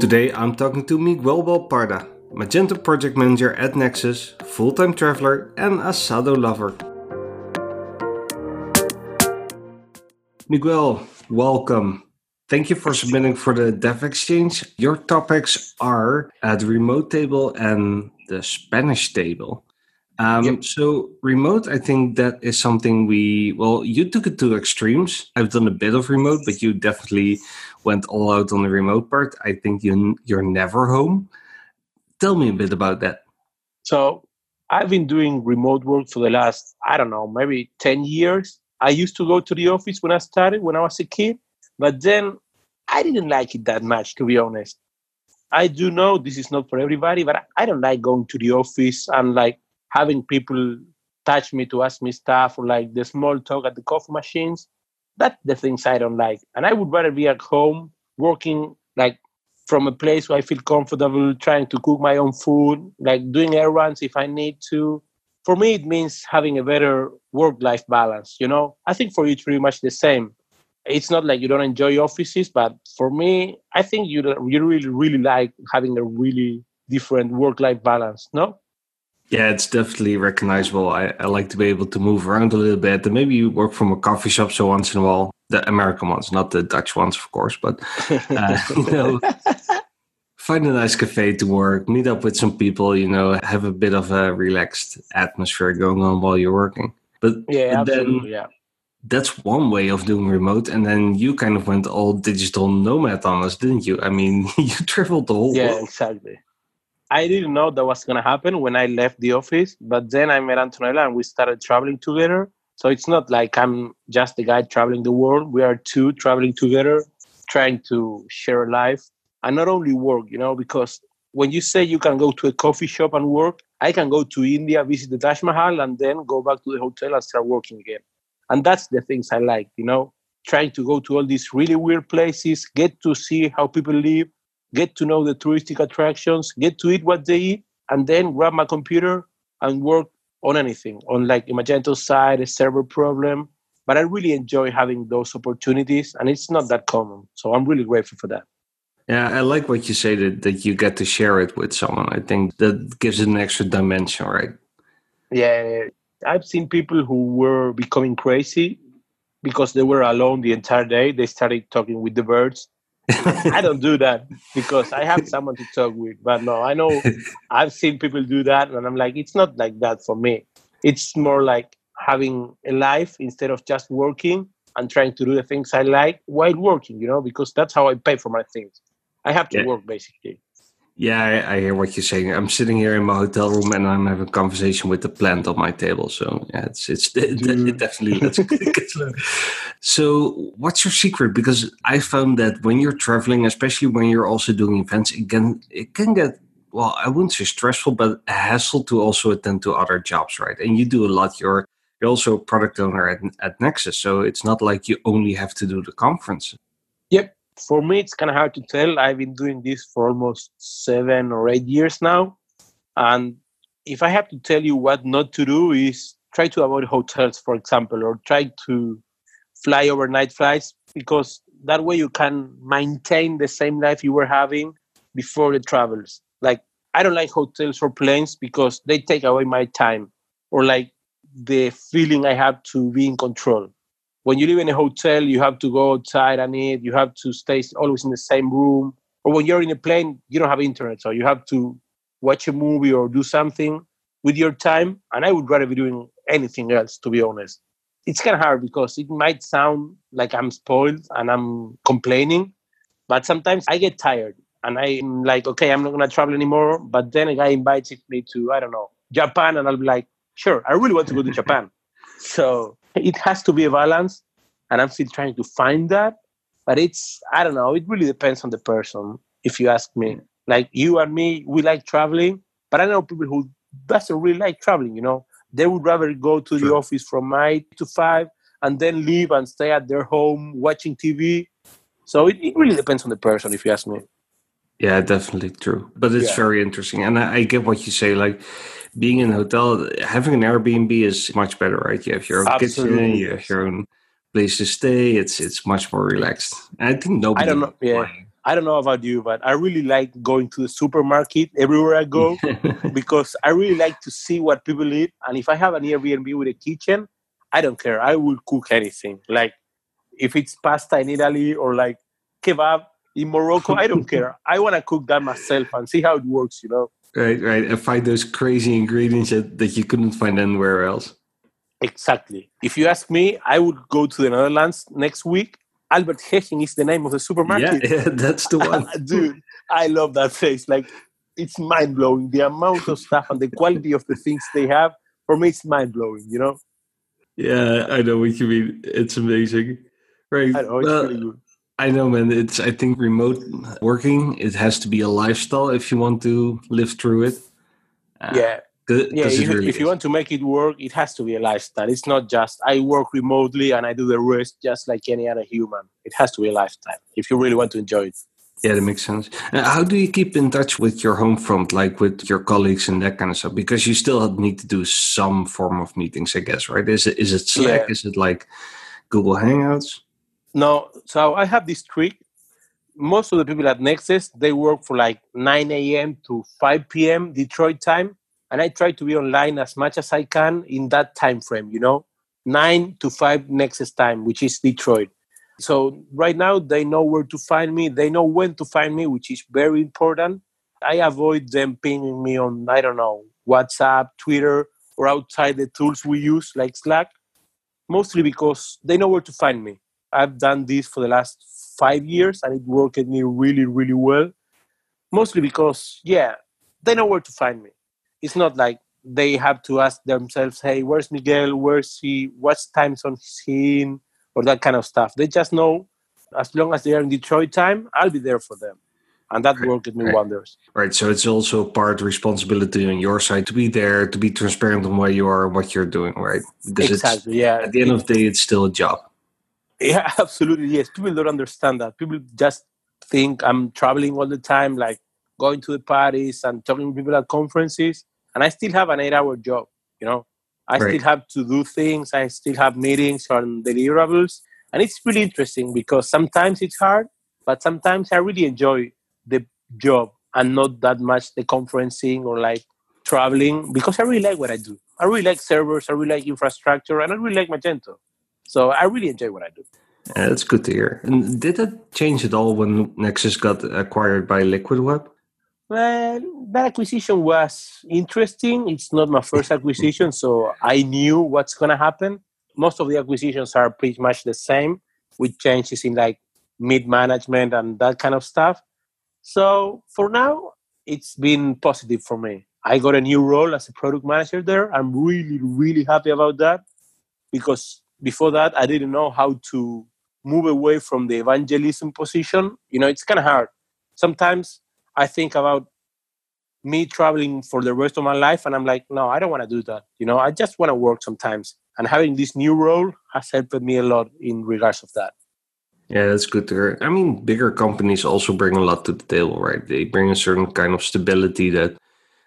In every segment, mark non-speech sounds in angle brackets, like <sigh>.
Today I'm talking to Miguel Balparda, Magento project manager at Nexcess, full-time traveler and asado lover. Miguel, welcome. Thank you for submitting for the Dev Exchange. Your topics are at the remote table and the Spanish table. Um, yep. So remote, I think that is something we well, you took it to extremes. I've done a bit of remote, but you definitely went all out on the remote part. I think you you're never home. Tell me a bit about that. So I've been doing remote work for the last I don't know maybe ten years. I used to go to the office when I started when I was a kid, but then I didn't like it that much to be honest. I do know this is not for everybody, but I don't like going to the office and like having people touch me to ask me stuff or like the small talk at the coffee machines that's the things i don't like. And i would rather be at home working like from a place where i feel comfortable trying to cook my own food like doing errands if i need to. For me it means having a better work life balance you know? I think for you it's pretty much the same. It's not like you don't enjoy offices but for me i think you you really really like having a really different work life balance no yeah, it's definitely recognizable. I, I like to be able to move around a little bit and maybe you work from a coffee shop so once in a while. The American ones, not the Dutch ones, of course, but uh, <laughs> you know, <laughs> find a nice cafe to work, meet up with some people, you know, have a bit of a relaxed atmosphere going on while you're working. But yeah, then yeah. that's one way of doing remote. And then you kind of went all digital nomad on us, didn't you? I mean, <laughs> you traveled the whole yeah, world. exactly. I didn't know that was gonna happen when I left the office, but then I met Antonella and we started traveling together. So it's not like I'm just the guy traveling the world. We are two traveling together, trying to share a life and not only work, you know, because when you say you can go to a coffee shop and work, I can go to India, visit the Taj Mahal, and then go back to the hotel and start working again. And that's the things I like, you know, trying to go to all these really weird places, get to see how people live, get to know the touristic attractions, get to eat what they eat, and then grab my computer and work on anything, on like a Magento side, a server problem. But I really enjoy having those opportunities, and it's not that common. So I'm really grateful for that. Yeah, I like what you say that, that you get to share it with someone. I think that gives it an extra dimension, right? Yeah, I've seen people who were becoming crazy because they were alone the entire day. They started talking with the birds <laughs> I don't do that because I have someone to talk with. But no, I know <laughs> I've seen people do that, and I'm like, it's not like that for me. It's more like having a life instead of just working and trying to do the things I like while working, you know, because that's how I pay for my things. I have to yeah. work basically. Yeah, I, I, hear what you're saying. I'm sitting here in my hotel room and I'm having a conversation with the plant on my table. So yeah, it's it's <laughs> it, it <laughs> definitely let's <laughs> So what's your secret? Because I found that when you're traveling, especially when you're also doing events, it can it can get well, I wouldn't say stressful, but a hassle to also attend to other jobs, right? And you do a lot. You're you're also a product owner at, at Nexcess, so it's not like you only have to do the conference. For me, it's kind of hard to tell. I've been doing this for almost seven or eight years now. And if I have to tell you what not to do, is try to avoid hotels, for example, or try to fly overnight flights because that way you can maintain the same life you were having before the travels. Like, I don't like hotels or planes because they take away my time or like the feeling I have to be in control when you live in a hotel, you have to go outside and eat. You have to stay always in the same room. Or when you're in a plane, you don't have internet, so you have to watch a movie or do something with your time. And I would rather be doing anything else, to be honest. It's kind of hard because it might sound like I'm spoiled and I'm complaining, but sometimes I get tired and I'm like, okay, I'm not gonna travel anymore. But then a guy invites me to, I don't know, Japan, and I'll be like, sure, I really want to go to Japan. <laughs> So <laughs> it has to be a balance, and I'm still trying to find that. But it's I don't know. It really depends on the person. If you ask me, mm. like you and me, we like traveling, but I know people who doesn't really like traveling. You know, they would rather go to the office from nine to five and then leave and stay at their home watching TV. So it, it really depends on the person, if you ask me. Yeah, definitely true. But it's yeah. very interesting, and I, I get what you say. Like being in a hotel, having an Airbnb is much better, right? You have your own Absolutely. kitchen, you have your own place to stay. It's it's much more relaxed. And I think nobody. I don't know. Yeah. I don't know about you, but I really like going to the supermarket everywhere I go <laughs> because I really like to see what people eat. And if I have an Airbnb with a kitchen, I don't care. I will cook anything. Like if it's pasta in Italy or like kebab in Morocco, I don't care. <laughs> I want to cook that myself and see how it works, you know? Right, right. And find those crazy ingredients that, that you couldn't find anywhere else. Exactly. If you ask me, I would go to the Netherlands next week. Albert Heijn is the name of the supermarket. Yeah, <laughs> yeah that's the one. <laughs> Dude, I love that place. Like, it's mind blowing. The amount of stuff and the quality of the things they have, for me, it's mind blowing, you know? Yeah, I know what you mean. It's amazing. Right. I know, it's well, really good. I know, man. It's I think remote working. It has to be a lifestyle if you want to live through it. Uh, yeah, yeah. If, really if you want to make it work, it has to be a lifestyle. It's not just I work remotely and I do the rest just like any other human. It has to be a lifestyle if you really want to enjoy it. Yeah, that makes sense. Uh, how do you keep in touch with your home front, like with your colleagues and that kind of stuff? Because you still need to do some form of meetings, I guess, right? Is it is it Slack? Yeah. Is it like Google Hangouts? No, so I have this trick. Most of the people at Nexcess they work for like 9 a.m. to 5 p.m. Detroit time, and I try to be online as much as I can in that time frame. You know, 9 to 5 Nexcess time, which is Detroit. So right now they know where to find me. They know when to find me, which is very important. I avoid them pinging me on I don't know WhatsApp, Twitter, or outside the tools we use like Slack, mostly because they know where to find me. I've done this for the last five years and it worked me really, really well. Mostly because, yeah, they know where to find me. It's not like they have to ask themselves, hey, where's Miguel? Where's he? What time zone is he in? Or that kind of stuff. They just know as long as they are in Detroit time, I'll be there for them. And that right. worked me right. wonders. Right. So it's also part responsibility on your side to be there, to be transparent on where you are and what you're doing, right? Because exactly. yeah. At the end of the day, it's still a job. Yeah, <laughs> absolutely. Yes. People don't understand that. People just think I'm traveling all the time, like going to the parties and talking to people at conferences. And I still have an eight hour job, you know. I right. still have to do things. I still have meetings on deliverables. And it's really interesting because sometimes it's hard, but sometimes I really enjoy the job and not that much the conferencing or like traveling because I really like what I do. I really like servers, I really like infrastructure, and I really like Magento. So I really enjoy what I do. Yeah, that's good to hear. And did that change at all when Nexcess got acquired by Liquid Web? Well, that acquisition was interesting. It's not my first acquisition, so I knew what's going to happen. Most of the acquisitions are pretty much the same, with changes in like mid management and that kind of stuff. So for now, it's been positive for me. I got a new role as a product manager there. I'm really, really happy about that because before that i didn't know how to move away from the evangelism position. You know it's kind of hard. Sometimes i think about me traveling for the rest of my life and i'm like no i don't want to do that. You know i just want to work sometimes. And having this new role has helped me a lot in regards of that. Yeah that's good to hear. I mean bigger companies also bring a lot to the table right? They bring a certain kind of stability that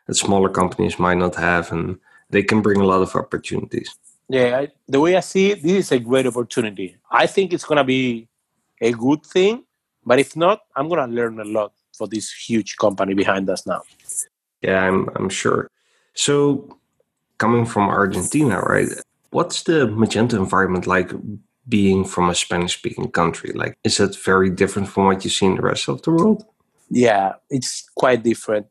that smaller companies might not have and they can bring a lot of opportunities yeah, I, the way I see it, this is a great opportunity. I think it's going to be a good thing, but if not, I'm going to learn a lot for this huge company behind us now. Yeah, I'm, I'm sure. So, coming from Argentina, right? What's the Magento environment like being from a Spanish speaking country? Like, is it very different from what you see in the rest of the world? Yeah, it's quite different.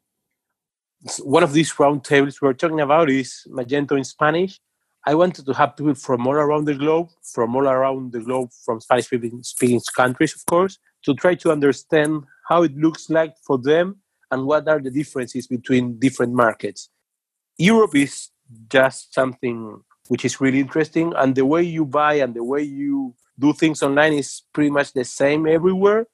One of these roundtables we're talking about is Magento in Spanish I wanted to have people from all around the globe, from all around the globe, from Spanish speaking countries, of course, to try to understand how it looks like for them and what are the differences between different markets. Europe is just something which is really interesting, and the way you buy and the way you do things online is pretty much the same everywhere.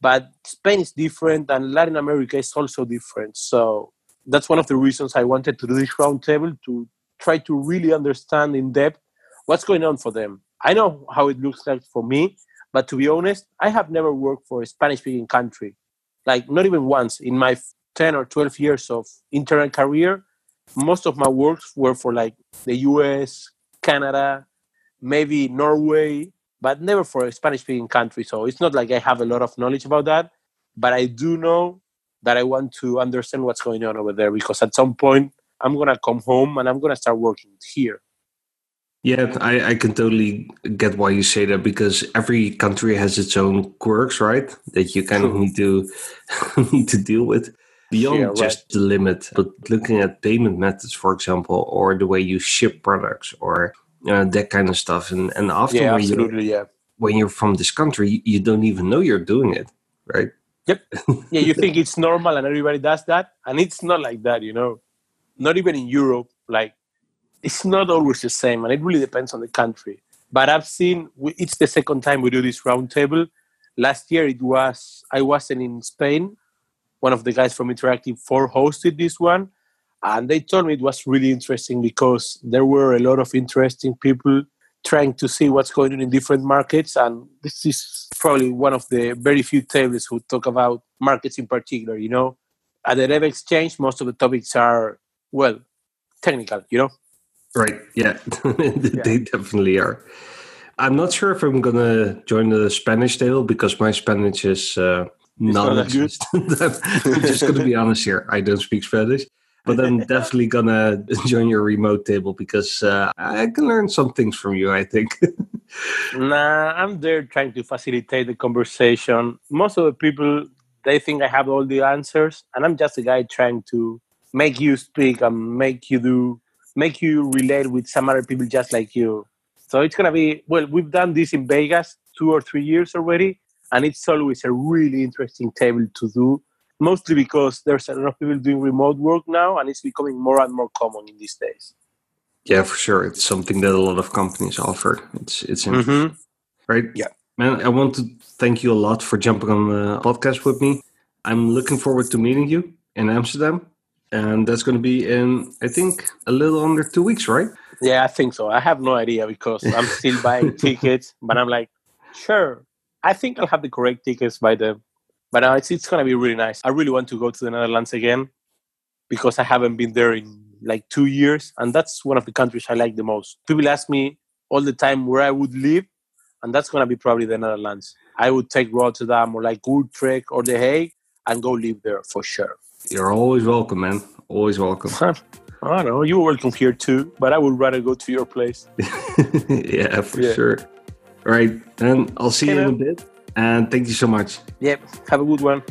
But Spain is different, and Latin America is also different. So that's one of the reasons I wanted to do this roundtable to try to really understand in depth what's going on for them. I know how it looks like for me, but to be honest, I have never worked for a Spanish speaking country. Like, not even once in my 10 or 12 years of internet career. Most of my works were for like the US, Canada, maybe Norway, but never for a Spanish speaking country. So it's not like I have a lot of knowledge about that. but I do know that I want to understand what's going on over there because at some point I'm gonna come home and I'm gonna start working here. Yeah, I, I can totally get why you say that because every country has its own quirks, right? That you kind of need to <laughs> need to deal with beyond Yeah, right. just the limit. But looking at payment methods, for example, or the way you ship products, or uh, that kind of stuff, and and often Yeah, when you absolutely. Yeah. when you're from this country, you don't even know you're doing it, right? Yep. <laughs> yeah, you think it's normal and everybody does that, and it's not like that, you know. Not even in Europe, like it's not always the same, and it really depends on the country. But I've seen it's the second time we do this roundtable. Last year it was I wasn't in Spain. One of the guys from Interactiv4 hosted this one, and they told me it was really interesting because there were a lot of interesting people trying to see what's going on in different markets. And this is probably one of the very few tables who talk about markets in particular. You know, at the Dev Exchange, most of the topics are well technical. You know, Right. Yeah. <laughs> they definitely are. I'm not sure if I'm gonna join the Spanish table because my Spanish is uh, not that good? <laughs> I'm just gonna be honest here. I don't speak Spanish, but I'm <laughs> definitely gonna join your remote table because uh, I can learn some things from you. I think. nah, I'm there trying to facilitate the conversation. Most of the people they think I have all the answers, and I'm just a guy trying to make you speak and make you do, make you relate with some other people just like you. So it's gonna be well. We've done this in Vegas two or three years already, and it's always a really interesting table to do. Mostly because there's a lot of people doing remote work now, and it's becoming more and more common in these days. yeah, for sure. It's something that a lot of companies offer. It's it's mm-hmm. interesting, right? Yeah. Man, I want to thank you a lot for jumping on the podcast with me. I'm looking forward to meeting you in Amsterdam, and that's going to be in I think a little under two weeks, right? Yeah, I think so. I have no idea because I'm <laughs> still buying tickets, but I'm like, sure. I think I'll have the correct tickets by then. But now it's, it's going to be really nice. I really want to go to the Netherlands again because I haven't been there in like two years. And that's one of the countries I like the most. People ask me all the time where I would live, and that's going to be probably the Netherlands. I would take Rotterdam or like Utrecht or The Hague and go live there for sure. You're always welcome, man. Always welcome. I don't know. You're welcome here too, but I would rather go to your place. <laughs> yeah, for Yeah. sure. All right, then I'll see Okay, you in a bit, and thank you so much. Yep. Have a good one.